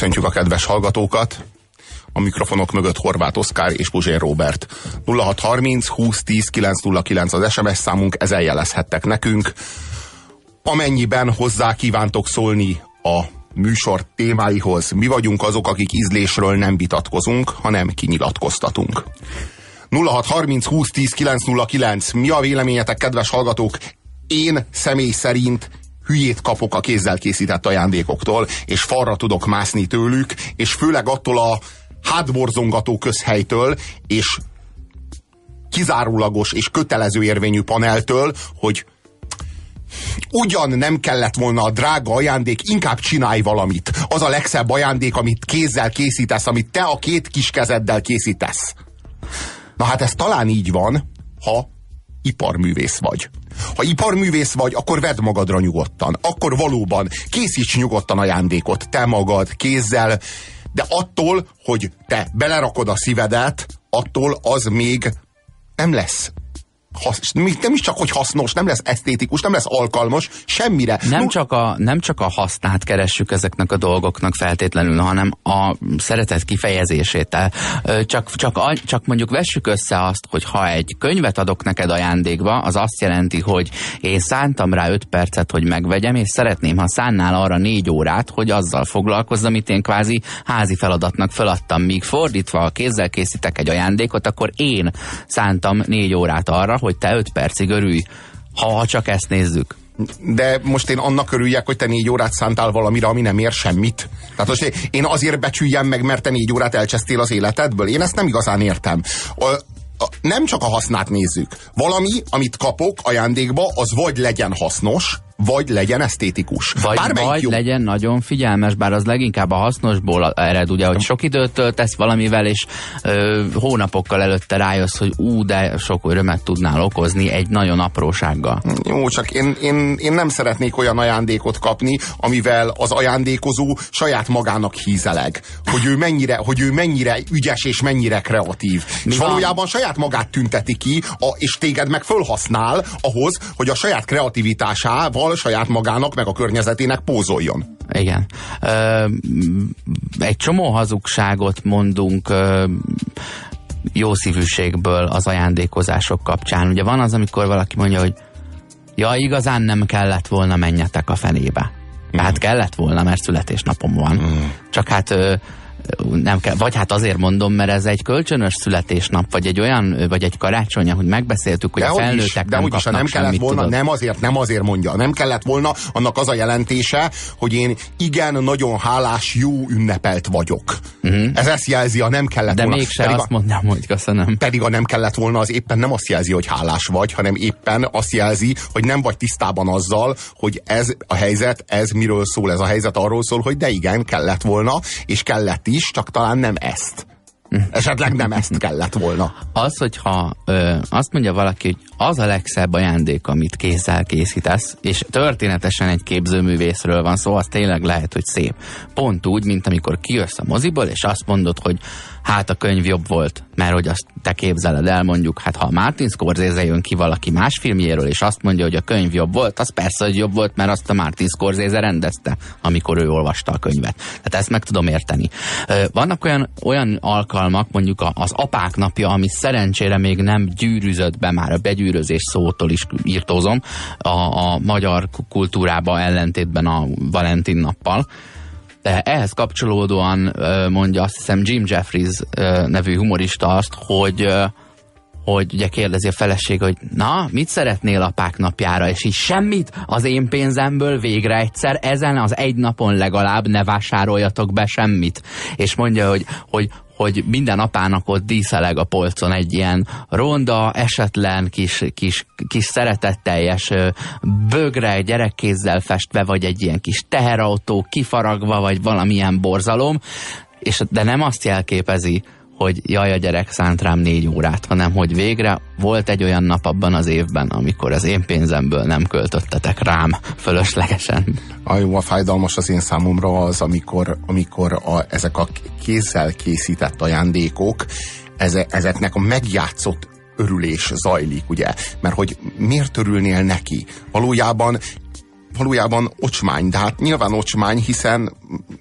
Köszöntjük a kedves hallgatókat! A mikrofonok mögött Horváth Oszkár és Puzsér Robert. 0630 2010 909 az SMS számunk, ezzel jelezhettek nekünk. Amennyiben hozzá kívántok szólni a műsor témáihoz, mi vagyunk azok, akik ízlésről nem vitatkozunk, hanem kinyilatkoztatunk. 0630 2010 909. Mi a véleményetek, kedves hallgatók? Én személy szerint hülyét kapok a kézzel készített ajándékoktól, és falra tudok mászni tőlük, és főleg attól a hátborzongató közhelytől, és kizárólagos és kötelező érvényű paneltől, hogy ugyan nem kellett volna a drága ajándék, inkább csinálj valamit. Az a legszebb ajándék, amit kézzel készítesz, amit te a két kis kezeddel készítesz. Na hát ez talán így van, ha iparművész vagy. Ha iparművész vagy, akkor vedd magadra nyugodtan. Akkor valóban készíts nyugodtan ajándékot, te magad, kézzel, de attól, hogy te belerakod a szívedet, attól az még nem lesz hasz, nem is csak, hogy hasznos, nem lesz esztétikus, nem lesz alkalmas, semmire. Nem, csak a, nem csak a hasznát keressük ezeknek a dolgoknak feltétlenül, hanem a szeretet kifejezését. Csak, csak, csak mondjuk vessük össze azt, hogy ha egy könyvet adok neked ajándékba, az azt jelenti, hogy én szántam rá 5 percet, hogy megvegyem, és szeretném, ha szánnál arra 4 órát, hogy azzal foglalkozz, amit én kvázi házi feladatnak feladtam. Míg fordítva, ha kézzel készítek egy ajándékot, akkor én szántam 4 órát arra, hogy te öt percig örülj, ha, csak ezt nézzük. De most én annak örüljek, hogy te négy órát szántál valamire, ami nem ér semmit. Tehát most én azért becsüljem meg, mert te négy órát elcsesztél az életedből. Én ezt nem igazán értem. A, nem csak a hasznát nézzük. Valami, amit kapok ajándékba, az vagy legyen hasznos, vagy legyen esztétikus. Vagy, vagy jó. legyen nagyon figyelmes, bár az leginkább a hasznosból ered, ugye, hogy sok időt töltesz valamivel, és ö, hónapokkal előtte rájössz, hogy ú, de sok örömet tudnál okozni egy nagyon aprósággal. Jó, csak én, én, én nem szeretnék olyan ajándékot kapni, amivel az ajándékozó saját magának hízeleg. Hogy ő mennyire, hogy ő mennyire ügyes és mennyire kreatív. Mi és van? valójában saját magát tünteti ki, a, és téged meg fölhasznál ahhoz, hogy a saját kreativitásával magáról, saját magának, meg a környezetének pózoljon. Igen. Ö, egy csomó hazugságot mondunk ö, jó szívűségből az ajándékozások kapcsán. Ugye van az, amikor valaki mondja, hogy ja, igazán nem kellett volna menjetek a fenébe. Tehát mm. kellett volna, mert születésnapom van. Mm. Csak hát ö, nem kell, vagy hát azért mondom, mert ez egy kölcsönös születésnap, vagy egy olyan, vagy egy karácsony, hogy megbeszéltük, hogy de a felnőttek is, de nem is, nem kellett volna, tudod. nem azért, nem azért mondja, nem kellett volna, annak az a jelentése, hogy én igen, nagyon hálás, jó ünnepelt vagyok. Uh-huh. Ez ezt jelzi, a nem kellett de volna. De mégse azt a, mondom, hogy köszönöm. Pedig a nem kellett volna, az éppen nem azt jelzi, hogy hálás vagy, hanem éppen azt jelzi, hogy nem vagy tisztában azzal, hogy ez a helyzet, ez miről szól. Ez a helyzet arról szól, hogy de igen, kellett volna, és kellett is, csak talán nem ezt. Esetleg nem ezt kellett volna. Az, hogyha ö, azt mondja valaki, hogy az a legszebb ajándék, amit kézzel készítesz, és történetesen egy képzőművészről van szó, az tényleg lehet, hogy szép. Pont úgy, mint amikor kijössz a moziból, és azt mondod, hogy hát a könyv jobb volt, mert hogy azt te képzeled el, mondjuk, hát ha Martin Scorsese jön ki valaki más filmjéről, és azt mondja, hogy a könyv jobb volt, az persze, hogy jobb volt, mert azt a Martin Scorsese rendezte, amikor ő olvasta a könyvet. Tehát ezt meg tudom érteni. Vannak olyan, olyan alkalmak, mondjuk az apák napja, ami szerencsére még nem gyűrűzött be, már a begyűrözés szótól is írtózom, a, a magyar kultúrába ellentétben a Valentin nappal, de ehhez kapcsolódóan mondja azt hiszem Jim Jeffries nevű humorista azt, hogy hogy ugye kérdezi a feleség, hogy na, mit szeretnél apák napjára, és így semmit az én pénzemből végre egyszer ezen az egy napon legalább ne vásároljatok be semmit. És mondja, hogy, hogy hogy minden apának ott díszeleg a polcon egy ilyen ronda, esetlen, kis, kis, kis szeretetteljes bögre gyerekkézzel festve, vagy egy ilyen kis teherautó kifaragva, vagy valamilyen borzalom, és, de nem azt jelképezi, hogy jaj, a gyerek szánt rám négy órát, hanem hogy végre volt egy olyan nap abban az évben, amikor az én pénzemből nem költöttetek rám fölöslegesen. A jó, a fájdalmas az én számomra az, amikor, amikor a, ezek a kézzel készített ajándékok, eze, ezeknek a megjátszott örülés zajlik, ugye? Mert hogy miért örülnél neki? Valójában valójában ocsmány, de hát nyilván ocsmány, hiszen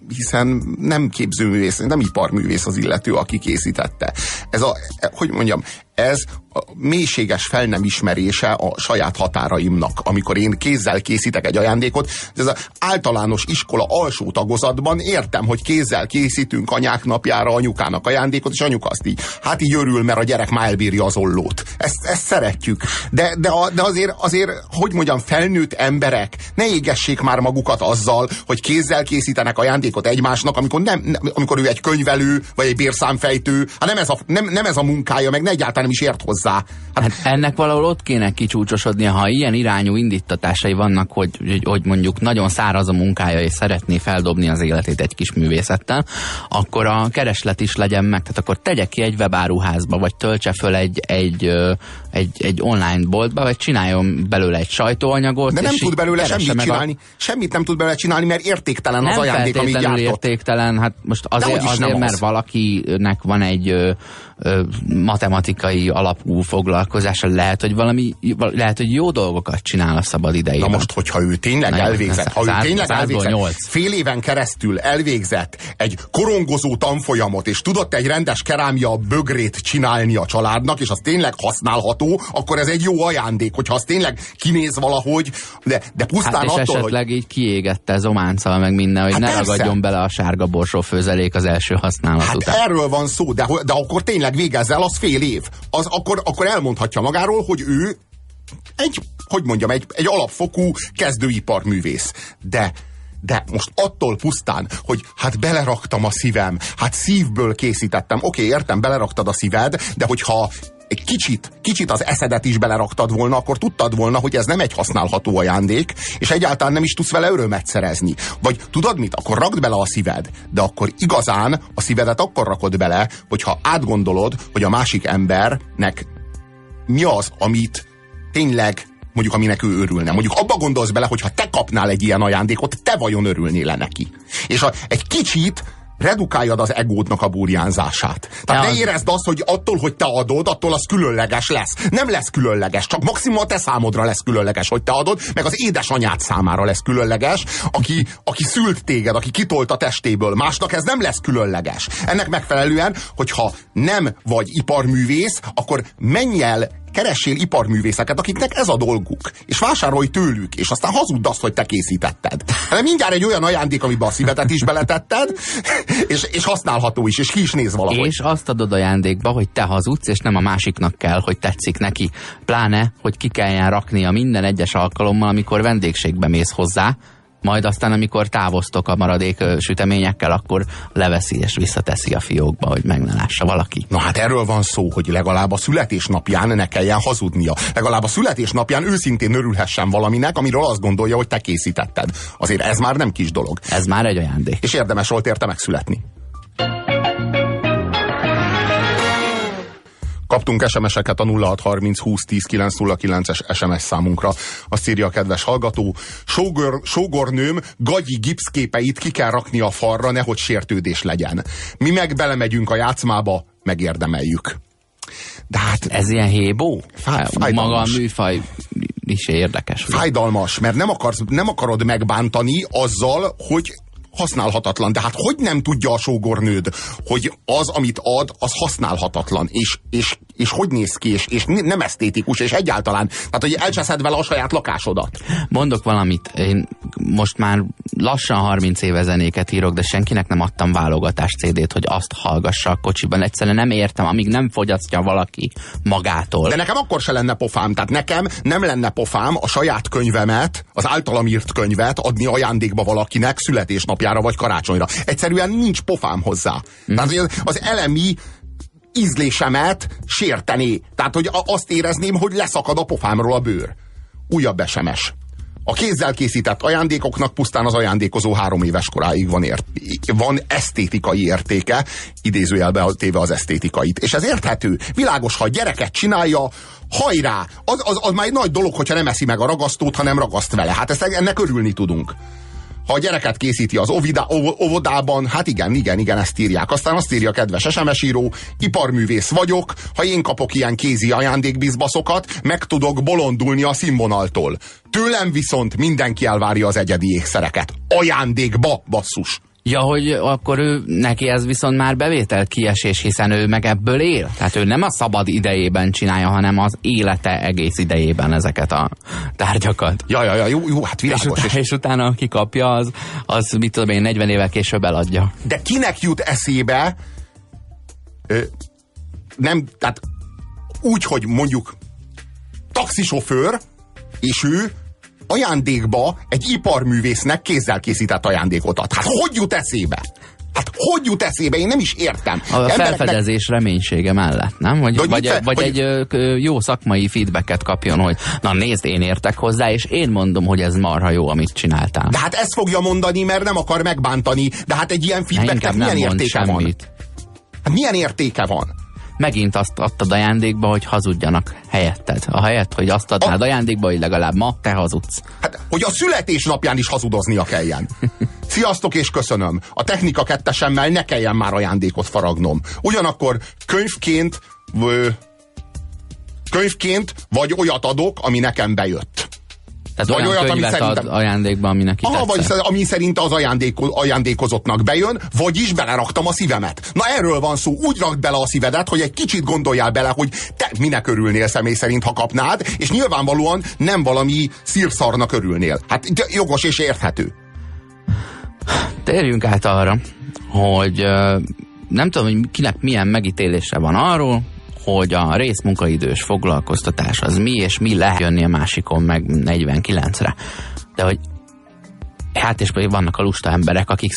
hiszen nem képzőművész, nem iparművész az illető, aki készítette. Ez a, hogy mondjam, ez a mélységes fel nem ismerése a saját határaimnak. Amikor én kézzel készítek egy ajándékot, ez az általános iskola alsó tagozatban értem, hogy kézzel készítünk anyák napjára anyukának ajándékot, és anyuka azt így, hát így örül, mert a gyerek már elbírja az ollót. Ezt, ezt szeretjük. De, de, a, de azért, azért, hogy mondjam, felnőtt emberek ne égessék már magukat azzal, hogy kézzel készítenek ajándékot egymásnak, amikor, nem, amikor ő egy könyvelő, vagy egy bérszámfejtő, hát nem ez a, nem, nem ez a munkája, meg ne egyáltalán nem is ért hozzá. Hát, hát ennek valahol ott kéne kicsúcsosodni, ha ilyen irányú indítatásai vannak, hogy, hogy, mondjuk nagyon száraz a munkája, és szeretné feldobni az életét egy kis művészettel, akkor a kereslet is legyen meg. Tehát akkor tegye ki egy webáruházba, vagy töltse föl egy, egy, egy, egy online boltba, vagy csináljon belőle egy sajtóanyagot. De nem tud belőle semmit csinálni. A... Semmit nem tud belőle csinálni, mert értéktelen nem az ajándék, amit gyártott. értéktelen, hát most azért, azért mert az. valakinek van egy ö, ö, matematikai alapú foglalkozása, lehet, hogy valami, lehet, hogy jó dolgokat csinál a szabad idejében. Na most, hogyha ő tényleg Na, elvégzett, ha ő tényleg elvégzett, fél éven keresztül elvégzett egy korongozó tanfolyamot, és tudott egy rendes kerámia bögrét csinálni a családnak, és az tényleg használható, akkor ez egy jó ajándék, hogyha az tényleg kinéz valahogy, de, de pusztán hát és attól, esetleg hogy... így kiégette zománccal meg minden, hogy hát ne persze. ragadjon bele a sárga borsó főzelék az első használat hát után. erről van szó, de, de akkor tényleg végezzel, az fél év. Az akkor, akkor elmondhatja magáról, hogy ő egy, hogy mondjam, egy, egy alapfokú kezdőiparművész. De de most attól pusztán, hogy hát beleraktam a szívem, hát szívből készítettem, oké, okay, értem, beleraktad a szíved, de hogyha egy kicsit, kicsit az eszedet is beleraktad volna, akkor tudtad volna, hogy ez nem egy használható ajándék, és egyáltalán nem is tudsz vele örömet szerezni. Vagy tudod mit? Akkor rakd bele a szíved, de akkor igazán a szívedet akkor rakod bele, hogyha átgondolod, hogy a másik embernek mi az, amit tényleg mondjuk aminek ő örülne. Mondjuk abba gondolsz bele, hogy ha te kapnál egy ilyen ajándékot, te vajon örülnél le neki. És a, egy kicsit redukáljad az egódnak a burjánzását. Tehát ja, ne érezd azt, hogy attól, hogy te adod, attól az különleges lesz. Nem lesz különleges, csak maximum a te számodra lesz különleges, hogy te adod, meg az édesanyád számára lesz különleges, aki, aki szült téged, aki kitolt a testéből. Másnak ez nem lesz különleges. Ennek megfelelően, hogyha nem vagy iparművész, akkor menj el keressél iparművészeket, akiknek ez a dolguk, és vásárolj tőlük, és aztán hazudd azt, hogy te készítetted. Hanem mindjárt egy olyan ajándék, amiben a szívetet is beletetted, és, és használható is, és ki is néz valahogy. És azt adod ajándékba, hogy te hazudsz, és nem a másiknak kell, hogy tetszik neki. Pláne, hogy ki kelljen raknia minden egyes alkalommal, amikor vendégségbe mész hozzá, majd aztán, amikor távoztok a maradék süteményekkel, akkor leveszi és visszateszi a fiókba, hogy meg ne lássa valaki. Na hát erről van szó, hogy legalább a születésnapján ne kelljen hazudnia. Legalább a születésnapján őszintén örülhessen valaminek, amiről azt gondolja, hogy te készítetted. Azért ez már nem kis dolog. Ez már egy ajándék. És érdemes volt érte megszületni. Kaptunk SMS-eket a 0630 20 10 909-es SMS számunkra. Azt írja a kedves hallgató. Sógor, sógornőm gagyi gipszképeit ki kell rakni a falra, nehogy sértődés legyen. Mi meg belemegyünk a játszmába, megérdemeljük. De hát... Ez ilyen hébó? Fáj, Maga a műfaj is érdekes. Fájdalmas, mert nem, akarsz, nem akarod megbántani azzal, hogy használhatatlan. De hát hogy nem tudja a sógornőd, hogy az, amit ad, az használhatatlan, és, és, és hogy néz ki, és, és nem esztétikus, és egyáltalán. Tehát, hogy elcseszed vele a saját lakásodat. Mondok valamit. Én most már lassan 30 éve zenéket írok, de senkinek nem adtam válogatás CD-t, hogy azt hallgassa a kocsiban. Egyszerűen nem értem, amíg nem fogyasztja valaki magától. De nekem akkor se lenne pofám. Tehát nekem nem lenne pofám a saját könyvemet, az általam írt könyvet adni ajándékba valakinek születésnapjára születésnapjára vagy karácsonyra. Egyszerűen nincs pofám hozzá. Mm. Tehát az, az elemi ízlésemet sérteni. Tehát, hogy azt érezném, hogy leszakad a pofámról a bőr. Újabb SMS. A kézzel készített ajándékoknak pusztán az ajándékozó három éves koráig van, ért, van esztétikai értéke, idézőjelbe téve az esztétikait. És ez érthető. Világos, ha a gyereket csinálja, hajrá! Az, az, az már egy nagy dolog, hogyha nem eszi meg a ragasztót, hanem ragaszt vele. Hát ezt ennek örülni tudunk ha a gyereket készíti az ov, óvodában, hát igen, igen, igen, ezt írják. Aztán azt írja kedves SMS író, iparművész vagyok, ha én kapok ilyen kézi ajándékbizbaszokat, meg tudok bolondulni a színvonaltól. Tőlem viszont mindenki elvárja az egyedi ékszereket. Ajándékba, basszus! Ja, hogy akkor ő, neki ez viszont már bevétel kiesés, hiszen ő meg ebből él. Tehát ő nem a szabad idejében csinálja, hanem az élete egész idejében ezeket a tárgyakat. Ja, ja, ja, jó, jó hát világos. És, utána, és utána aki kapja, az, az mit tudom én, 40 évvel később eladja. De kinek jut eszébe ö, nem, tehát úgy, hogy mondjuk taxisofőr, és ő ajándékba egy iparművésznek kézzel készített ajándékot ad. Hát hogy jut eszébe? Hát hogy jut eszébe? Én nem is értem. A Embereknek... felfedezés reménysége mellett, nem? Hogy, vagy, fe, vagy, vagy egy ö, jó szakmai feedbacket kapjon, hogy na nézd, én értek hozzá, és én mondom, hogy ez marha jó, amit csináltál. De hát ezt fogja mondani, mert nem akar megbántani. De hát egy ilyen feedbacknek milyen értéke van? Hát milyen értéke van? Megint azt adtad ajándékba, hogy hazudjanak helyetted. A helyet, hogy azt adnád a... ajándékba, hogy legalább ma te hazudsz. Hát, hogy a születésnapján is hazudoznia kelljen. Sziasztok és köszönöm. A technika kettesemmel ne kelljen már ajándékot faragnom. Ugyanakkor könyvként ö, könyvként vagy olyat adok, ami nekem bejött. Tehát vagy olyat, ami szerintem... ad ajándékba, ami neki Aha, vagy ami szerint az ajándéko, ajándékozottnak bejön, vagyis beleraktam a szívemet. Na erről van szó, úgy rakd bele a szívedet, hogy egy kicsit gondoljál bele, hogy te minek örülnél személy szerint, ha kapnád, és nyilvánvalóan nem valami szírszarnak örülnél. Hát jogos és érthető. Térjünk át arra, hogy nem tudom, hogy kinek milyen megítélése van arról, hogy a részmunkaidős foglalkoztatás az mi, és mi lehet jönni a másikon meg 49-re. De hogy Hát és vannak a lusta emberek, akik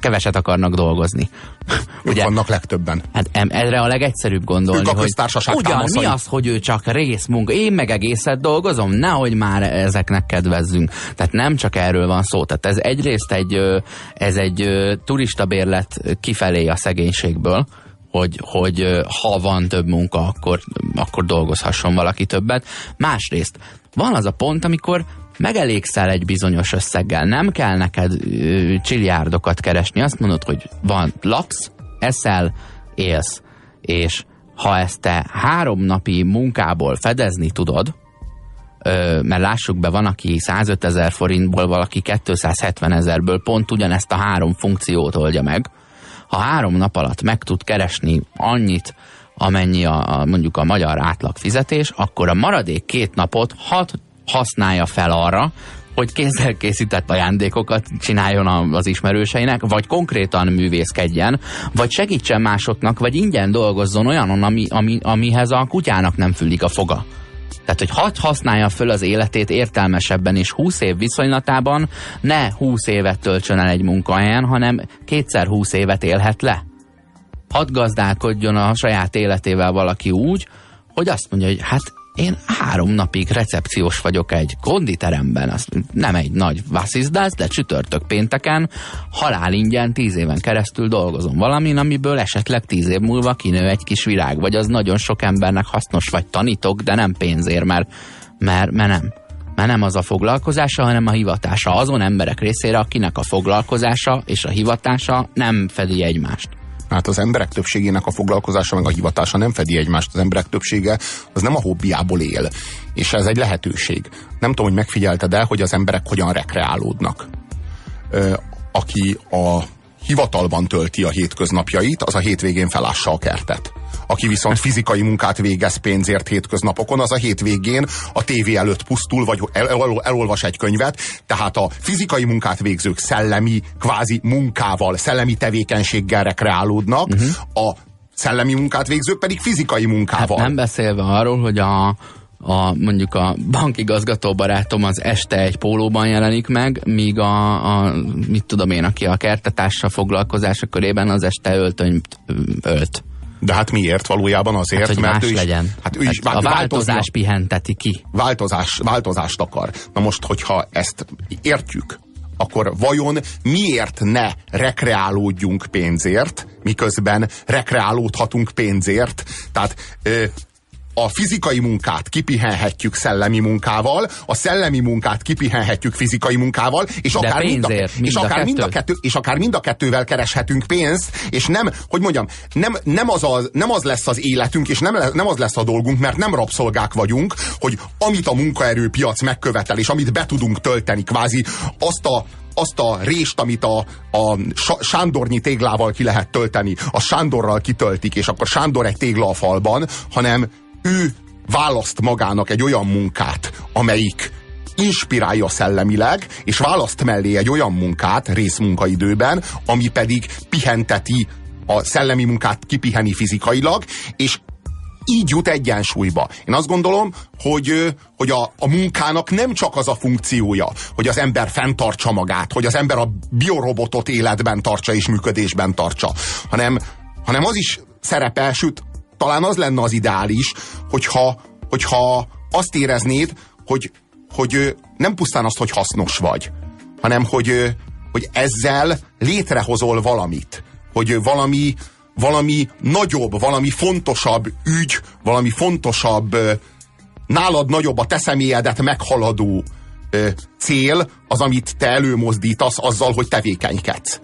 keveset akarnak dolgozni. Ugye, vannak legtöbben. Hát erre a legegyszerűbb gondolni, ők a hogy ugyan támaszai. mi az, hogy ő csak részmunka, én meg egészet dolgozom, nehogy már ezeknek kedvezzünk. Tehát nem csak erről van szó. Tehát ez egyrészt egy, ez egy turista bérlet kifelé a szegénységből, hogy, hogy ha van több munka, akkor, akkor dolgozhasson valaki többet. Másrészt van az a pont, amikor megelégszel egy bizonyos összeggel, nem kell neked ö, csiliárdokat keresni, azt mondod, hogy van, laksz, eszel, élsz, és ha ezt te három napi munkából fedezni tudod, ö, mert lássuk be, van, aki 105 ezer forintból, valaki 270 ezerből pont ugyanezt a három funkciót oldja meg, ha három nap alatt meg tud keresni annyit, amennyi a, a, mondjuk a magyar átlag fizetés, akkor a maradék két napot hat használja fel arra, hogy kézzel készített ajándékokat csináljon az ismerőseinek, vagy konkrétan művészkedjen, vagy segítsen másoknak, vagy ingyen dolgozzon olyanon, ami, ami, amihez a kutyának nem füllik a foga. Tehát, hogy hagy használja föl az életét értelmesebben és 20 év viszonylatában ne 20 évet töltsön el egy munkahelyen, hanem kétszer 20 évet élhet le. Hadd gazdálkodjon a saját életével valaki úgy, hogy azt mondja, hogy hát én három napig recepciós vagyok egy konditeremben, az nem egy nagy vasszizdász, de csütörtök pénteken halál ingyen tíz éven keresztül dolgozom valamin, amiből esetleg tíz év múlva kinő egy kis virág, vagy az nagyon sok embernek hasznos, vagy tanítok, de nem pénzért, mert, mert, mert nem. Mert nem az a foglalkozása, hanem a hivatása azon emberek részére, akinek a foglalkozása és a hivatása nem fedi egymást. Hát az emberek többségének a foglalkozása meg a hivatása nem fedi egymást. Az emberek többsége az nem a hobbiából él. És ez egy lehetőség. Nem tudom, hogy megfigyelted el, hogy az emberek hogyan rekreálódnak. Ö, aki a hivatalban tölti a hétköznapjait, az a hétvégén felássa a kertet. Aki viszont fizikai munkát végez pénzért hétköznapokon, az a hétvégén a tévé előtt pusztul, vagy el, el, elolvas egy könyvet. Tehát a fizikai munkát végzők szellemi, kvázi munkával, szellemi tevékenységgel rekreálódnak, uh-huh. a szellemi munkát végzők pedig fizikai munkával. Hát nem beszélve arról, hogy a a, mondjuk a bankigazgató barátom az este egy pólóban jelenik meg, míg a, a mit tudom én, aki a kertetással foglalkozása körében az este öltönyt ölt. De hát miért? Valójában azért, hát, hogy mert más ő is, legyen. Hát ő is hát a változás pihenteti ki. Változás, változást akar. Na most, hogyha ezt értjük, akkor vajon miért ne rekreálódjunk pénzért, miközben rekreálódhatunk pénzért? Tehát ö, a fizikai munkát kipihenhetjük szellemi munkával, a szellemi munkát kipihenhetjük fizikai munkával, és akár, mind a, mind és, akár mind a kettő, és akár mind a kettővel kereshetünk pénzt, és nem, hogy mondjam, nem, nem, az, az, nem az lesz az életünk, és nem, nem az lesz a dolgunk, mert nem rabszolgák vagyunk, hogy amit a munkaerőpiac megkövetel, és amit be tudunk tölteni, kvázi azt a azt a rést, amit a, a Sándornyi téglával ki lehet tölteni, a Sándorral kitöltik, és akkor Sándor egy tégla a falban, hanem ő választ magának egy olyan munkát, amelyik inspirálja szellemileg, és választ mellé egy olyan munkát részmunkaidőben, ami pedig pihenteti a szellemi munkát kipiheni fizikailag, és így jut egyensúlyba. Én azt gondolom, hogy, hogy a, a munkának nem csak az a funkciója, hogy az ember fenntartsa magát, hogy az ember a biorobotot életben tartsa és működésben tartsa, hanem, hanem az is szerepel, sőt, talán az lenne az ideális, hogyha, hogyha azt éreznéd, hogy, hogy nem pusztán azt, hogy hasznos vagy, hanem hogy, hogy ezzel létrehozol valamit. Hogy valami, valami nagyobb, valami fontosabb ügy, valami fontosabb, nálad nagyobb a te személyedet meghaladó cél az, amit te előmozdítasz azzal, hogy tevékenykedsz.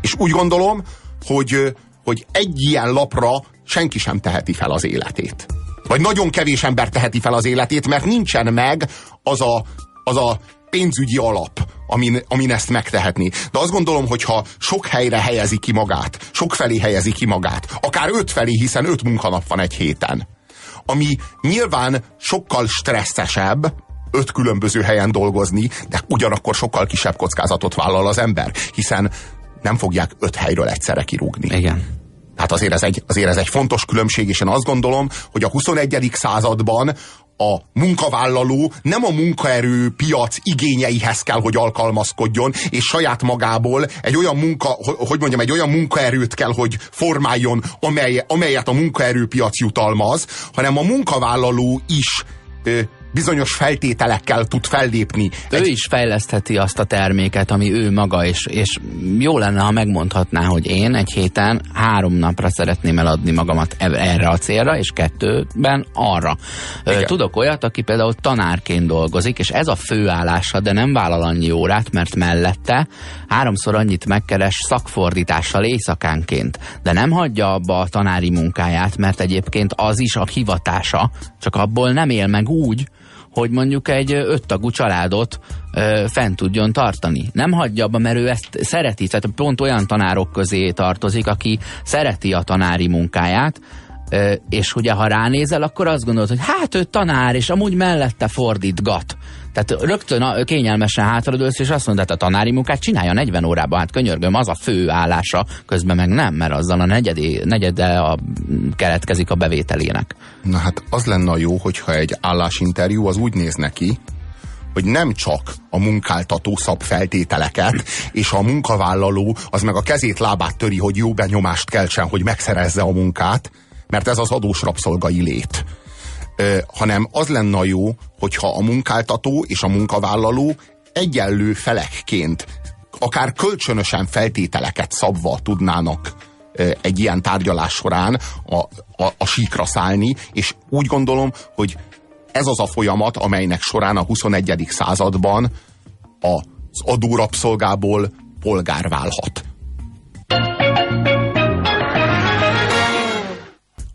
És úgy gondolom, hogy, hogy egy ilyen lapra senki sem teheti fel az életét. Vagy nagyon kevés ember teheti fel az életét, mert nincsen meg az a, az a pénzügyi alap, amin, amin ezt megtehetni. De azt gondolom, hogy ha sok helyre helyezi ki magát, sok felé helyezi ki magát, akár öt felé, hiszen öt munkanap van egy héten, ami nyilván sokkal stresszesebb, öt különböző helyen dolgozni, de ugyanakkor sokkal kisebb kockázatot vállal az ember, hiszen nem fogják öt helyről egyszerre kirúgni. Igen. Hát azért ez, egy, azért ez egy fontos különbség, és én azt gondolom, hogy a 21. században a munkavállaló nem a munkaerő piac igényeihez kell, hogy alkalmazkodjon, és saját magából egy olyan munka, hogy mondjam, egy olyan munkaerőt kell, hogy formáljon, amely, amelyet a munkaerőpiac jutalmaz, hanem a munkavállaló is bizonyos feltételekkel tud fellépni. Ő Egy... is fejlesztheti azt a terméket, ami ő maga, és, és jó lenne, ha megmondhatná, hogy én egy héten három napra szeretném eladni magamat e- erre a célra, és kettőben arra. Igen. Tudok olyat, aki például tanárként dolgozik, és ez a főállása, de nem vállal annyi órát, mert mellette háromszor annyit megkeres szakfordítással éjszakánként, de nem hagyja abba a tanári munkáját, mert egyébként az is a hivatása, csak abból nem él meg úgy, hogy mondjuk egy öttagú családot ö, fent tudjon tartani. Nem hagyja abba, mert ő ezt szereti, tehát pont olyan tanárok közé tartozik, aki szereti a tanári munkáját, ö, és ugye ha ránézel, akkor azt gondolod, hogy hát ő tanár, és amúgy mellette fordítgat. Tehát rögtön a, kényelmesen hátradőlsz, és azt mondod, hát a tanári munkát csinálja 40 órában, hát könyörgöm, az a fő állása, közben meg nem, mert azzal a negyedi, negyede a, keletkezik a bevételének. Na hát az lenne a jó, hogyha egy állásinterjú az úgy néz neki, hogy nem csak a munkáltató szab feltételeket, és a munkavállaló az meg a kezét, lábát töri, hogy jó benyomást keltsen, hogy megszerezze a munkát, mert ez az adós rabszolgai lét hanem az lenne a jó, hogyha a munkáltató és a munkavállaló egyenlő felekként, akár kölcsönösen feltételeket szabva tudnának egy ilyen tárgyalás során a, a, a síkra szállni, és úgy gondolom, hogy ez az a folyamat, amelynek során a 21. században az adórapszolgából polgár válhat.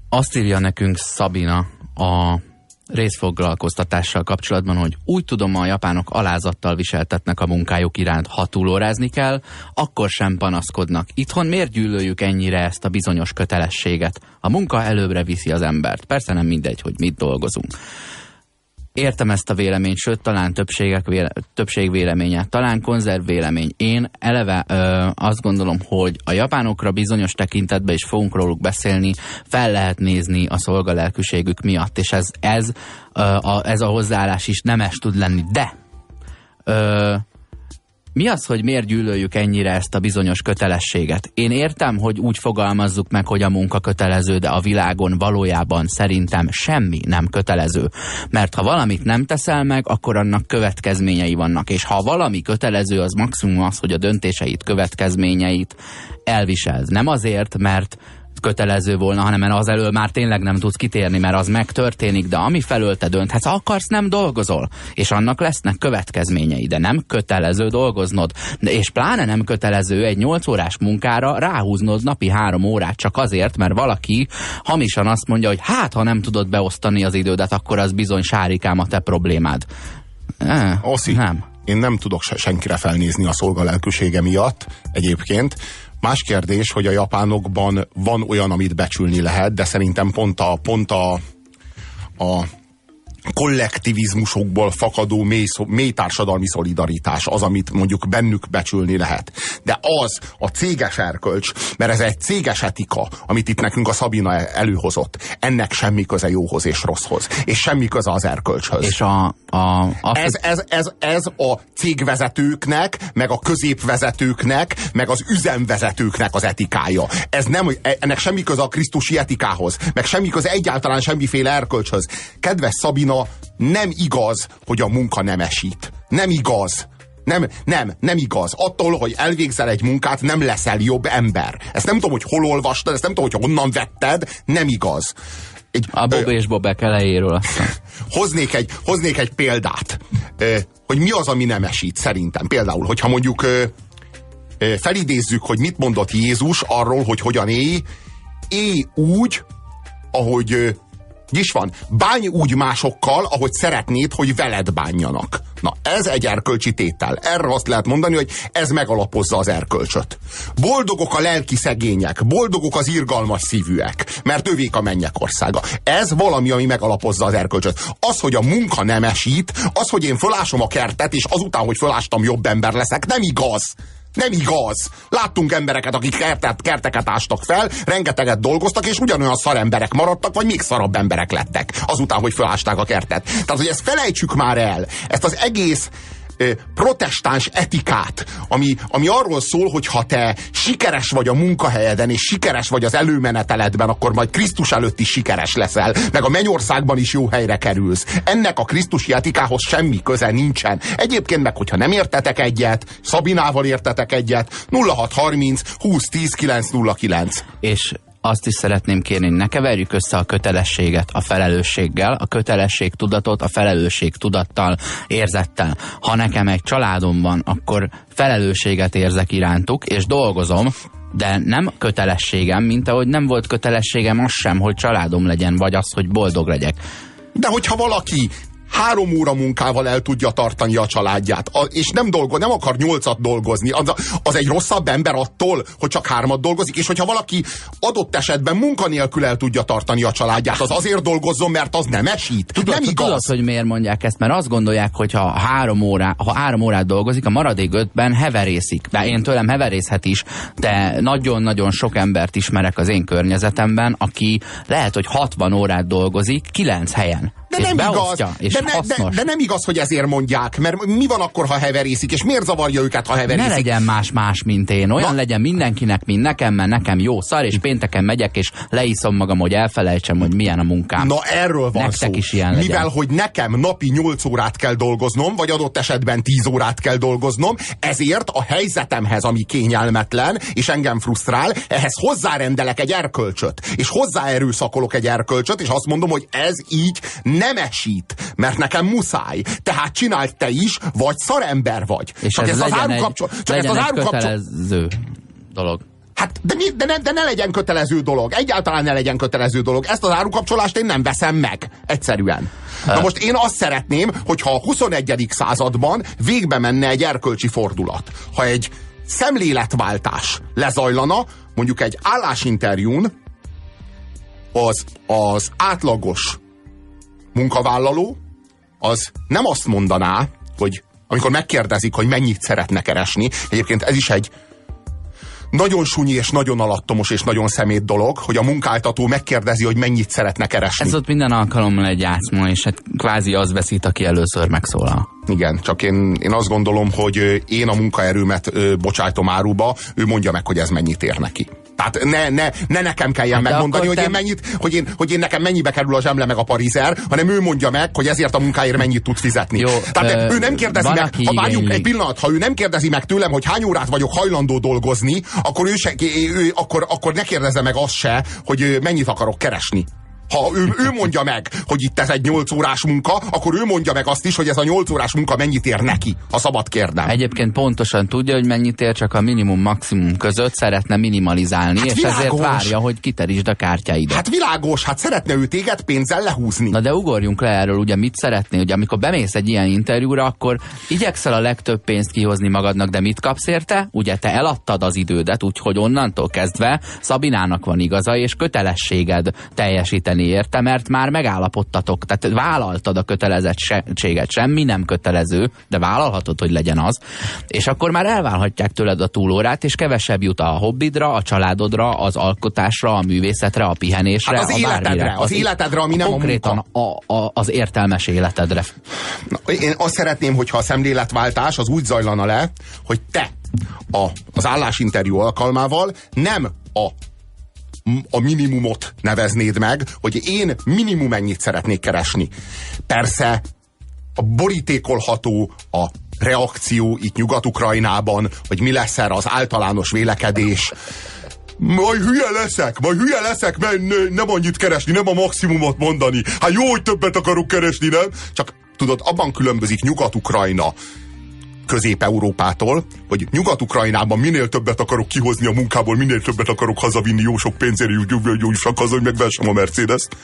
Azt írja nekünk Szabina a részfoglalkoztatással kapcsolatban, hogy úgy tudom, a japánok alázattal viseltetnek a munkájuk iránt, ha túlórázni kell, akkor sem panaszkodnak. Itthon miért gyűlöljük ennyire ezt a bizonyos kötelességet? A munka előbbre viszi az embert. Persze nem mindegy, hogy mit dolgozunk értem ezt a véleményt, sőt, talán többségek véle, többség véleménye, talán konzerv vélemény. Én eleve ö, azt gondolom, hogy a japánokra bizonyos tekintetben is fogunk róluk beszélni, fel lehet nézni a szolgalelkűségük miatt, és ez, ez, ö, a, ez a hozzáállás is nemes tud lenni. De ö, mi az, hogy miért gyűlöljük ennyire ezt a bizonyos kötelességet? Én értem, hogy úgy fogalmazzuk meg, hogy a munka kötelező, de a világon valójában szerintem semmi nem kötelező. Mert ha valamit nem teszel meg, akkor annak következményei vannak. És ha valami kötelező, az maximum az, hogy a döntéseit, következményeit elviseld. Nem azért, mert kötelező volna, hanem mert az elől már tényleg nem tudsz kitérni, mert az megtörténik, de ami felől te dönthetsz, akarsz, nem dolgozol. És annak lesznek következményei, de nem kötelező dolgoznod. És pláne nem kötelező egy 8 órás munkára ráhúznod napi három órát csak azért, mert valaki hamisan azt mondja, hogy hát, ha nem tudod beosztani az idődet, akkor az bizony sárikám a te problémád. Eh, Oszi. Nem. én nem tudok se, senkire felnézni a szolgalelkűsége miatt egyébként. Más kérdés, hogy a japánokban van olyan, amit becsülni lehet, de szerintem pont a, pont a, a kollektivizmusokból fakadó mély, mély társadalmi szolidaritás az, amit mondjuk bennük becsülni lehet. De az a céges erkölcs, mert ez egy céges etika, amit itt nekünk a Szabina előhozott, ennek semmi köze jóhoz és rosszhoz, és semmi köze az erkölcshöz. És a, a, az, ez, ez, ez, ez a cégvezetőknek, meg a középvezetőknek, meg az üzemvezetőknek az etikája. Ez nem, ennek semmi köze a krisztusi etikához, meg semmi köze egyáltalán semmiféle erkölcshöz. Kedves Szabina, nem igaz, hogy a munka nem esít. Nem igaz. Nem, nem, nem igaz. Attól, hogy elvégzel egy munkát, nem leszel jobb ember. Ezt nem tudom, hogy hol olvastad, ezt nem tudom, hogy honnan vetted, nem igaz. Egy, a Bob ö, és Bobek elejéről aztán. Hoznék egy, hoznék egy példát, ö, hogy mi az, ami nem esít szerintem. Például, hogyha mondjuk ö, ö, felidézzük, hogy mit mondott Jézus arról, hogy hogyan élj, élj úgy, ahogy is van. Bánj úgy másokkal, ahogy szeretnéd, hogy veled bánjanak. Na, ez egy erkölcsi tétel. Erre azt lehet mondani, hogy ez megalapozza az erkölcsöt. Boldogok a lelki szegények, boldogok az irgalmas szívűek, mert övék a mennyek országa. Ez valami, ami megalapozza az erkölcsöt. Az, hogy a munka nem esít, az, hogy én fölásom a kertet, és azután, hogy fölástam, jobb ember leszek, nem igaz. Nem igaz. Láttunk embereket, akik kertet, kerteket ástak fel, rengeteget dolgoztak, és ugyanolyan szaremberek maradtak, vagy még szarabb emberek lettek azután, hogy felásták a kertet. Tehát, hogy ezt felejtsük már el. Ezt az egész protestáns etikát, ami, ami arról szól, hogy ha te sikeres vagy a munkahelyeden, és sikeres vagy az előmeneteledben, akkor majd Krisztus előtt is sikeres leszel, meg a mennyországban is jó helyre kerülsz. Ennek a Krisztusi etikához semmi köze nincsen. Egyébként meg, hogyha nem értetek egyet, Szabinával értetek egyet, 0630 2010 909. És azt is szeretném kérni, ne keverjük össze a kötelességet a felelősséggel, a kötelesség tudatot a felelősség tudattal, érzettel. Ha nekem egy családom van, akkor felelősséget érzek irántuk, és dolgozom, de nem kötelességem, mint ahogy nem volt kötelességem az sem, hogy családom legyen, vagy az, hogy boldog legyek. De hogyha valaki három óra munkával el tudja tartani a családját, a, és nem dolgo, nem akar nyolcat dolgozni, az, az egy rosszabb ember attól, hogy csak hármat dolgozik, és hogyha valaki adott esetben munkanélkül el tudja tartani a családját, az azért dolgozzon, mert az nem esít. Tudod, nem igaz. Tudod, hogy miért mondják ezt? Mert azt gondolják, hogy ha három, órá, ha három órát dolgozik, a maradék ötben heverészik. De én tőlem heverészhet is, de nagyon-nagyon sok embert ismerek az én környezetemben, aki lehet, hogy 60 órát dolgozik, 9 helyen. De nem igaz. És de, ne, de, de nem igaz, hogy ezért mondják, mert mi van akkor, ha heverészik, és miért zavarja őket, ha heverészik? Ne legyen más-más, mint én. Olyan Na. legyen mindenkinek, mint nekem, mert nekem jó szar, és pénteken megyek, és leiszom magam, hogy elfelejtsem, hogy milyen a munkám. Na erről van Nektek szó. Is ilyen legyen. Mivel, hogy nekem napi 8 órát kell dolgoznom, vagy adott esetben 10 órát kell dolgoznom, ezért a helyzetemhez, ami kényelmetlen, és engem frusztrál, ehhez hozzárendelek egy erkölcsöt, és hozzáerőszakolok egy erkölcsöt, és azt mondom, hogy ez így nem esít, mert nekem muszáj. Tehát csináld te is, vagy szarember vagy. És csak ez, ez az árukapcsol... Csak ez az kötelező dolog. Hát, de, de, ne, de ne legyen kötelező dolog. Egyáltalán ne legyen kötelező dolog. Ezt az árukapcsolást én nem veszem meg. Egyszerűen. Na most én azt szeretném, hogyha a 21. században végbe menne egy erkölcsi fordulat. Ha egy szemléletváltás lezajlana, mondjuk egy állásinterjún, az, az átlagos munkavállaló az nem azt mondaná, hogy amikor megkérdezik, hogy mennyit szeretne keresni, egyébként ez is egy nagyon sunyi és nagyon alattomos és nagyon szemét dolog, hogy a munkáltató megkérdezi, hogy mennyit szeretne keresni. Ez ott minden alkalommal egy játszma, és hát kvázi az veszít, aki először megszólal. Igen, csak én, én azt gondolom, hogy én a munkaerőmet ö, bocsájtom áruba, ő mondja meg, hogy ez mennyit ér neki. Tehát ne, ne, ne nekem kelljen hát megmondani, hogy te... én mennyit, hogy én, hogy én nekem mennyibe kerül a zsemle meg a parizer, hanem ő mondja meg, hogy ezért a munkáért mennyit tud fizetni. Jó, Tehát ö, ő nem kérdezi meg, ha várjunk egy pillanat, ha ő nem kérdezi meg tőlem, hogy hány órát vagyok hajlandó dolgozni, akkor ő, se, ő akkor, akkor ne kérdezze meg azt se, hogy mennyit akarok keresni. Ha ő, ő mondja meg, hogy itt ez egy 8 órás munka, akkor ő mondja meg azt is, hogy ez a 8 órás munka mennyit ér neki, ha szabad kérdem. Egyébként pontosan tudja, hogy mennyit ér, csak a minimum-maximum között szeretne minimalizálni, hát és világos. ezért várja, hogy kiterítsd a kártyáidat. Hát világos, hát szeretne ő téged pénzzel lehúzni. Na de ugorjunk le erről, ugye mit szeretné, hogy amikor bemész egy ilyen interjúra, akkor igyekszel a legtöbb pénzt kihozni magadnak, de mit kapsz érte? Ugye te eladtad az idődet, úgyhogy onnantól kezdve Szabinának van igaza, és kötelességed teljesíteni tenni érte, mert már megállapodtatok, tehát vállaltad a kötelezettséget, semmi nem kötelező, de vállalhatod, hogy legyen az, és akkor már elválhatják tőled a túlórát, és kevesebb jut a hobbidra, a családodra, az alkotásra, a művészetre, a pihenésre, hát az a életedre, bármire. az, az életedre, ami nem konkrétan a, a, a, az értelmes életedre. Na, én azt szeretném, hogyha a szemléletváltás az úgy zajlana le, hogy te a, az állásinterjú alkalmával nem a a minimumot neveznéd meg, hogy én minimum ennyit szeretnék keresni. Persze a borítékolható a reakció itt Nyugat-Ukrajnában, hogy mi lesz erre az általános vélekedés. Majd hülye leszek, majd hülye leszek, mert nem annyit keresni, nem a maximumot mondani. Hát jó, hogy többet akarok keresni, nem? Csak tudod, abban különbözik Nyugat-Ukrajna Közép-Európától, hogy Nyugat-Ukrajnában minél többet akarok kihozni a munkából, minél többet akarok hazavinni jó sok pénzért, jussak haza, hogy megvessem a Mercedes-t.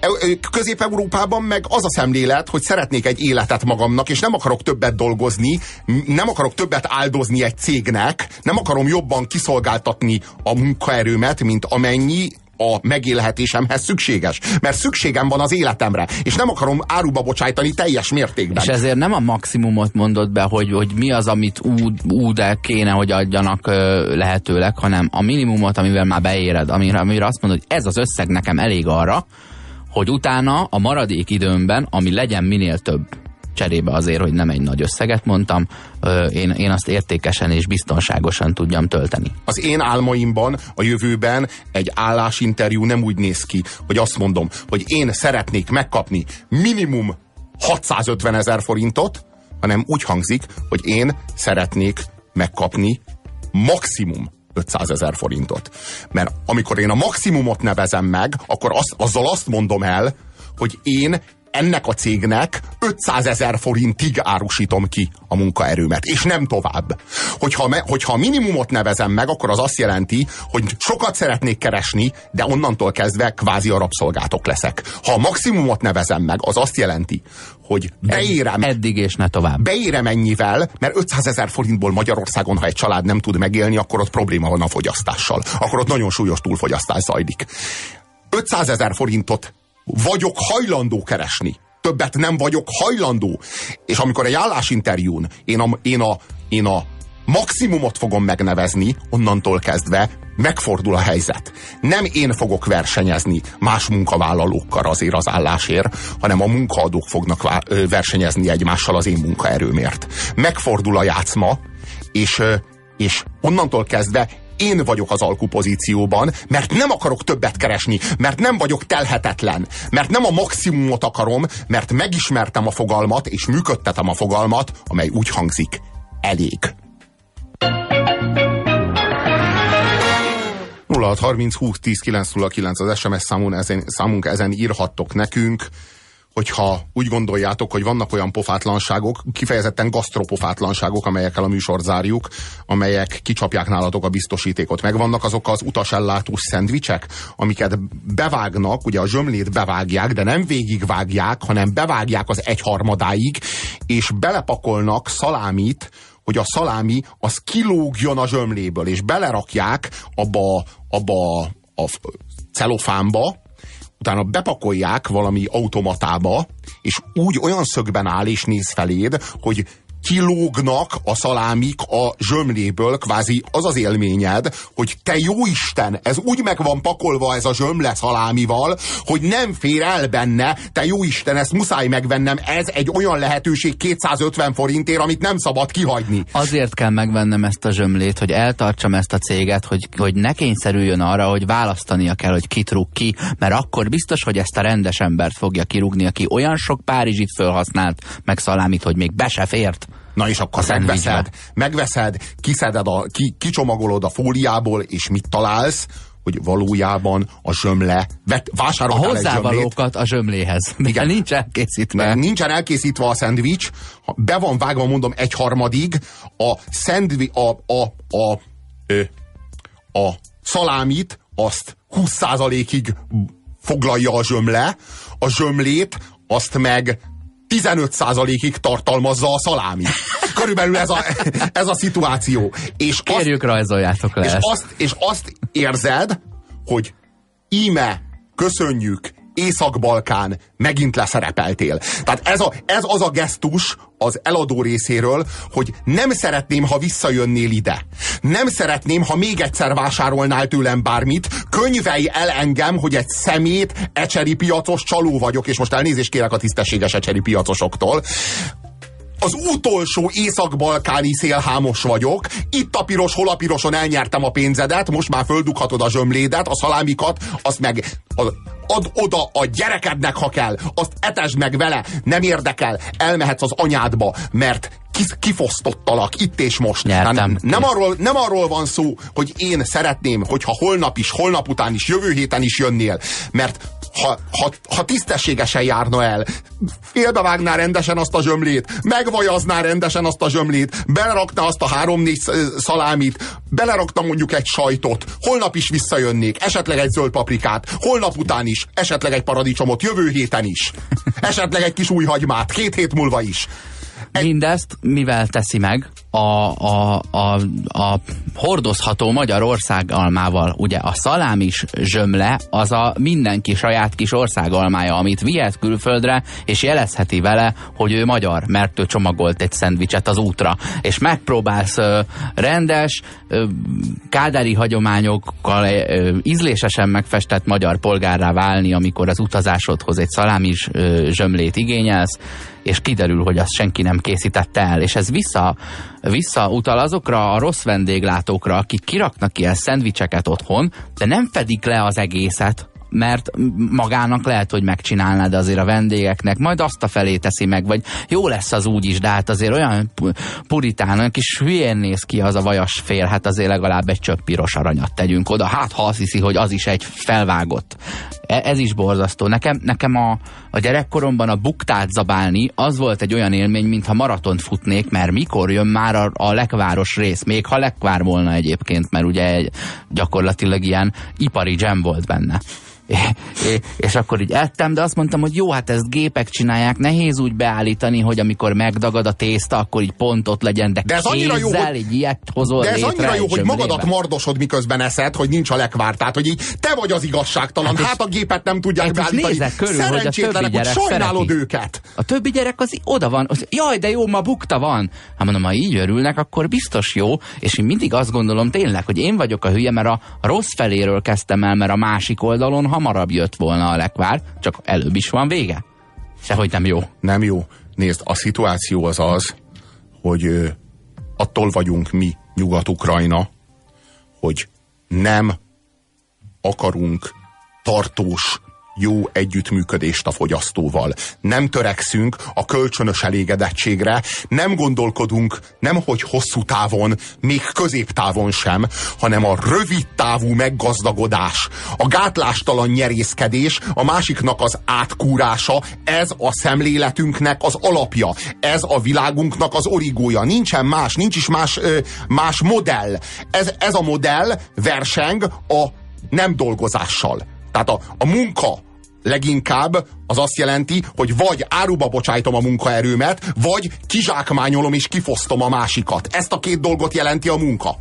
E, Közép-Európában meg az a szemlélet, hogy szeretnék egy életet magamnak, és nem akarok többet dolgozni, nem akarok többet áldozni egy cégnek, nem akarom jobban kiszolgáltatni a munkaerőmet, mint amennyi a megélhetésemhez szükséges. Mert szükségem van az életemre, és nem akarom áruba bocsájtani teljes mértékben. És ezért nem a maximumot mondod be, hogy, hogy mi az, amit úgy, úgy kéne, hogy adjanak lehetőleg, hanem a minimumot, amivel már beéred, amire, amire azt mondod, hogy ez az összeg nekem elég arra, hogy utána a maradék időmben, ami legyen minél több cserébe azért, hogy nem egy nagy összeget mondtam, én, én azt értékesen és biztonságosan tudjam tölteni. Az én álmaimban a jövőben egy állásinterjú nem úgy néz ki, hogy azt mondom, hogy én szeretnék megkapni minimum 650 ezer forintot, hanem úgy hangzik, hogy én szeretnék megkapni maximum 500 ezer forintot. Mert amikor én a maximumot nevezem meg, akkor az, azzal azt mondom el, hogy én ennek a cégnek 500 ezer forintig árusítom ki a munkaerőmet, és nem tovább. Hogyha, hogyha a minimumot nevezem meg, akkor az azt jelenti, hogy sokat szeretnék keresni, de onnantól kezdve kvázi a rabszolgátok leszek. Ha a maximumot nevezem meg, az azt jelenti, hogy beérem... Eddig és ne tovább. Beérem ennyivel, mert 500 ezer forintból Magyarországon, ha egy család nem tud megélni, akkor ott probléma van a fogyasztással. Akkor ott nagyon súlyos túlfogyasztás zajlik. 500 ezer forintot vagyok hajlandó keresni. Többet nem vagyok hajlandó. És amikor egy állásinterjún én a, én a, én a maximumot fogom megnevezni, onnantól kezdve megfordul a helyzet. Nem én fogok versenyezni más munkavállalókkal azért az állásért, hanem a munkaadók fognak versenyezni egymással az én munkaerőmért. Megfordul a játszma, és, és onnantól kezdve én vagyok az alkupozícióban, mert nem akarok többet keresni, mert nem vagyok telhetetlen, mert nem a maximumot akarom, mert megismertem a fogalmat, és működtetem a fogalmat, amely úgy hangzik, elég. 0630 20 10 909 az SMS számunk ezen, számunk ezen írhattok nekünk hogyha úgy gondoljátok, hogy vannak olyan pofátlanságok, kifejezetten gasztropofátlanságok, amelyekkel a műsor zárjuk, amelyek kicsapják nálatok a biztosítékot. Megvannak azok az utasellátós szendvicsek, amiket bevágnak, ugye a zsömlét bevágják, de nem végigvágják, hanem bevágják az egyharmadáig, és belepakolnak szalámit, hogy a szalámi az kilógjon a zsömléből, és belerakják abba, abba a celofánba, utána bepakolják valami automatába, és úgy olyan szögben áll és néz feléd, hogy kilógnak a szalámik a zsömléből, kvázi az az élményed, hogy te jó Isten, ez úgy meg van pakolva ez a zsömle szalámival, hogy nem fér el benne, te jó Isten, ezt muszáj megvennem, ez egy olyan lehetőség 250 forintért, amit nem szabad kihagyni. Azért kell megvennem ezt a zsömlét, hogy eltartsam ezt a céget, hogy, hogy ne kényszerüljön arra, hogy választania kell, hogy kit rúg ki, mert akkor biztos, hogy ezt a rendes embert fogja kirúgni, aki olyan sok Párizsit felhasznált, meg szalámit, hogy még be se fért. Na és akkor megveszed, megveszed, kiszeded a, ki, kicsomagolod a fóliából, és mit találsz? hogy valójában a zsömle, vett, A vásároltál zsömlét, hozzávalókat a zsömléhez. Igen. Nincs elkészítve. mert nincsen elkészítve a szendvics, be van vágva, mondom, egy harmadig, a szendvi, a, a, a, ö, a szalámit azt 20%-ig foglalja a zsömle, a zsömlét azt meg 15%-ig tartalmazza a szalámi. Körülbelül ez a, ez a szituáció. És azt, Kérjük, rajzoljátok le és ezt. azt, és azt érzed, hogy íme, köszönjük, Észak-Balkán, megint leszerepeltél. Tehát ez, a, ez az a gesztus az eladó részéről, hogy nem szeretném, ha visszajönnél ide. Nem szeretném, ha még egyszer vásárolnál tőlem bármit, könyvelj el engem, hogy egy szemét, ecseri piacos csaló vagyok, és most elnézést kérek a tisztességes ecseri piacosoktól az utolsó észak-balkáni szélhámos vagyok, itt a piros, hol a piroson elnyertem a pénzedet, most már földughatod a zsömlédet, a szalámikat, azt meg ad oda a gyerekednek, ha kell, azt etesd meg vele, nem érdekel, elmehetsz az anyádba, mert kifosztottalak. Itt és most. Nyertem. Tehát nem, arról, nem arról van szó, hogy én szeretném, hogyha holnap is, holnap után is, jövő héten is jönnél, mert ha, ha, ha tisztességesen járna el, félbevágná rendesen azt a zsömlét, megvajazná rendesen azt a zsömlét, belerakná azt a három-négy sz- szalámit, belerakna mondjuk egy sajtot, holnap is visszajönnék, esetleg egy zöld paprikát, holnap után is, esetleg egy paradicsomot, jövő héten is, esetleg egy kis új hagymát, két hét múlva is. Mindezt mivel teszi meg? A, a, a, a hordozható Magyarország almával. Ugye a szalámis zsömle az a mindenki saját kis országalmája, amit vihet külföldre, és jelezheti vele, hogy ő magyar, mert ő csomagolt egy szendvicset az útra. És megpróbálsz ö, rendes, ö, kádári hagyományokkal ö, ízlésesen megfestett magyar polgárrá válni, amikor az utazásodhoz egy szalámis ö, zsömlét igényelsz, és kiderül, hogy azt senki nem készítette el. És ez vissza, visszautal azokra a rossz vendéglátókra, akik kiraknak ilyen szendvicseket otthon, de nem fedik le az egészet, mert magának lehet, hogy megcsinálná, de azért a vendégeknek majd azt a felé teszi meg, vagy jó lesz az úgy is, de hát azért olyan pu- puritán, olyan kis hülyén néz ki az a vajas fél, hát azért legalább egy csöpp piros aranyat tegyünk oda, hát ha azt hiszi, hogy az is egy felvágott. E- ez is borzasztó. Nekem, nekem a, a gyerekkoromban a buktát zabálni, az volt egy olyan élmény, mintha maratont futnék, mert mikor jön már a, a lekváros rész, még ha lekvár volna egyébként, mert ugye egy, gyakorlatilag ilyen ipari jam volt benne. És akkor így ettem, de azt mondtam, hogy jó, hát ezt gépek csinálják, nehéz úgy beállítani, hogy amikor megdagad a tészta, akkor így pontot legyen, de, De ez annyira jó, hogy- így ilyet hozol De ez létre annyira jó, hogy magadat mardosod, miközben eszed, hogy nincs a lekvár. Tehát, hogy így te vagy az igazságtalan. Hát Hát, a gépet nem tudják Hát beállítani. körül, hogy a többi Szerencsétlenek, hogy sajnálod szereti. őket. A többi gyerek az oda van, hogy jaj, de jó, ma bukta van. Hát mondom, ha így örülnek, akkor biztos jó, és én mindig azt gondolom tényleg, hogy én vagyok a hülye, mert a rossz feléről kezdtem el, mert a másik oldalon hamarabb jött volna a lekvár, csak előbb is van vége. Sehogy nem jó. Nem jó. Nézd, a szituáció az az, hogy ö, attól vagyunk mi, Nyugat-Ukrajna, hogy nem akarunk tartós, jó együttműködést a fogyasztóval. Nem törekszünk a kölcsönös elégedettségre, nem gondolkodunk nem hogy hosszú távon, még középtávon sem, hanem a rövid távú meggazdagodás, a gátlástalan nyerészkedés, a másiknak az átkúrása, ez a szemléletünknek az alapja, ez a világunknak az origója. Nincsen más, nincs is más, más modell. Ez, ez a modell verseng a nem dolgozással. Tehát a, a munka leginkább az azt jelenti, hogy vagy áruba bocsájtom a munkaerőmet, vagy kizsákmányolom és kifosztom a másikat. Ezt a két dolgot jelenti a munka.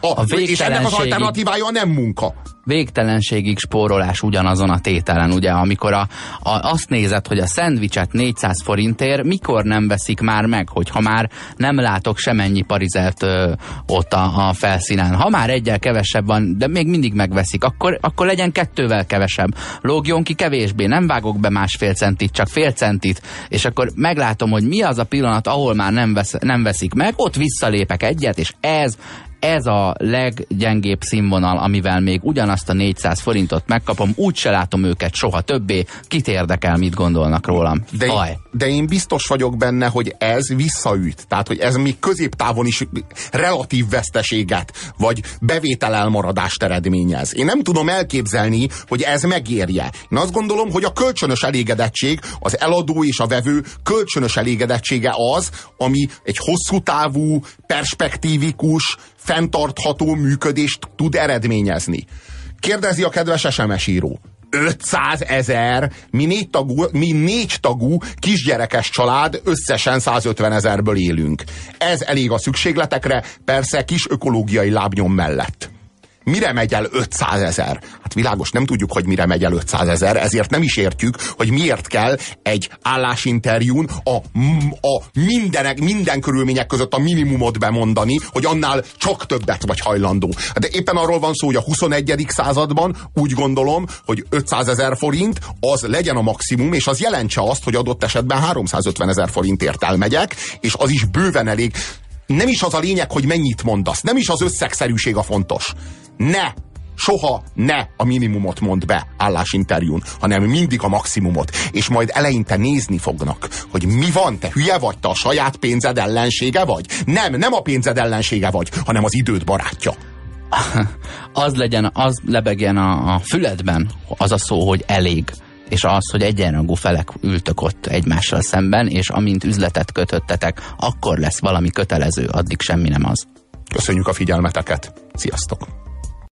A, A és ennek az alternatívája a nem munka. végtelenségig spórolás ugyanazon a tételen, ugye, amikor a, a, azt nézed, hogy a szendvicset 400 forintért mikor nem veszik már meg, hogyha már nem látok semennyi parizert ö, ott a, a felszínen. Ha már egyel kevesebb van, de még mindig megveszik, akkor, akkor legyen kettővel kevesebb. Lógjon ki kevésbé, nem vágok be másfél centit, csak fél centit, és akkor meglátom, hogy mi az a pillanat, ahol már nem, vesz, nem veszik meg, ott visszalépek egyet, és ez ez a leggyengébb színvonal, amivel még ugyanazt a 400 forintot megkapom, úgy se látom őket soha többé, kit érdekel, mit gondolnak rólam. De én, de én biztos vagyok benne, hogy ez visszaüt. Tehát, hogy ez még középtávon is relatív veszteséget, vagy bevételelmaradást eredményez. Én nem tudom elképzelni, hogy ez megérje. Én azt gondolom, hogy a kölcsönös elégedettség, az eladó és a vevő kölcsönös elégedettsége az, ami egy hosszú távú, perspektívikus, fenntartható működést tud eredményezni. Kérdezi a kedves SMS író. 500 ezer, mi négy tagú, mi négy tagú kisgyerekes család, összesen 150 ezerből élünk. Ez elég a szükségletekre, persze kis ökológiai lábnyom mellett. Mire megy el 500 ezer? Hát világos, nem tudjuk, hogy mire megy el 500 ezer, ezért nem is értjük, hogy miért kell egy állásinterjún a, a mindenek, minden körülmények között a minimumot bemondani, hogy annál csak többet vagy hajlandó. De éppen arról van szó, hogy a 21. században úgy gondolom, hogy 500 ezer forint az legyen a maximum, és az jelentse azt, hogy adott esetben 350 ezer forintért elmegyek, és az is bőven elég nem is az a lényeg, hogy mennyit mondasz, nem is az összegszerűség a fontos. Ne soha ne a minimumot mond be állásinterjún, hanem mindig a maximumot. És majd eleinte nézni fognak, hogy mi van, te hülye vagy, te a saját pénzed ellensége vagy? Nem, nem a pénzed ellensége vagy, hanem az időd barátja. Az legyen, az lebegjen a, a füledben, az a szó, hogy elég és az, hogy egyenrangú felek ültök ott egymással szemben, és amint üzletet kötöttetek, akkor lesz valami kötelező, addig semmi nem az. Köszönjük a figyelmeteket. Sziasztok!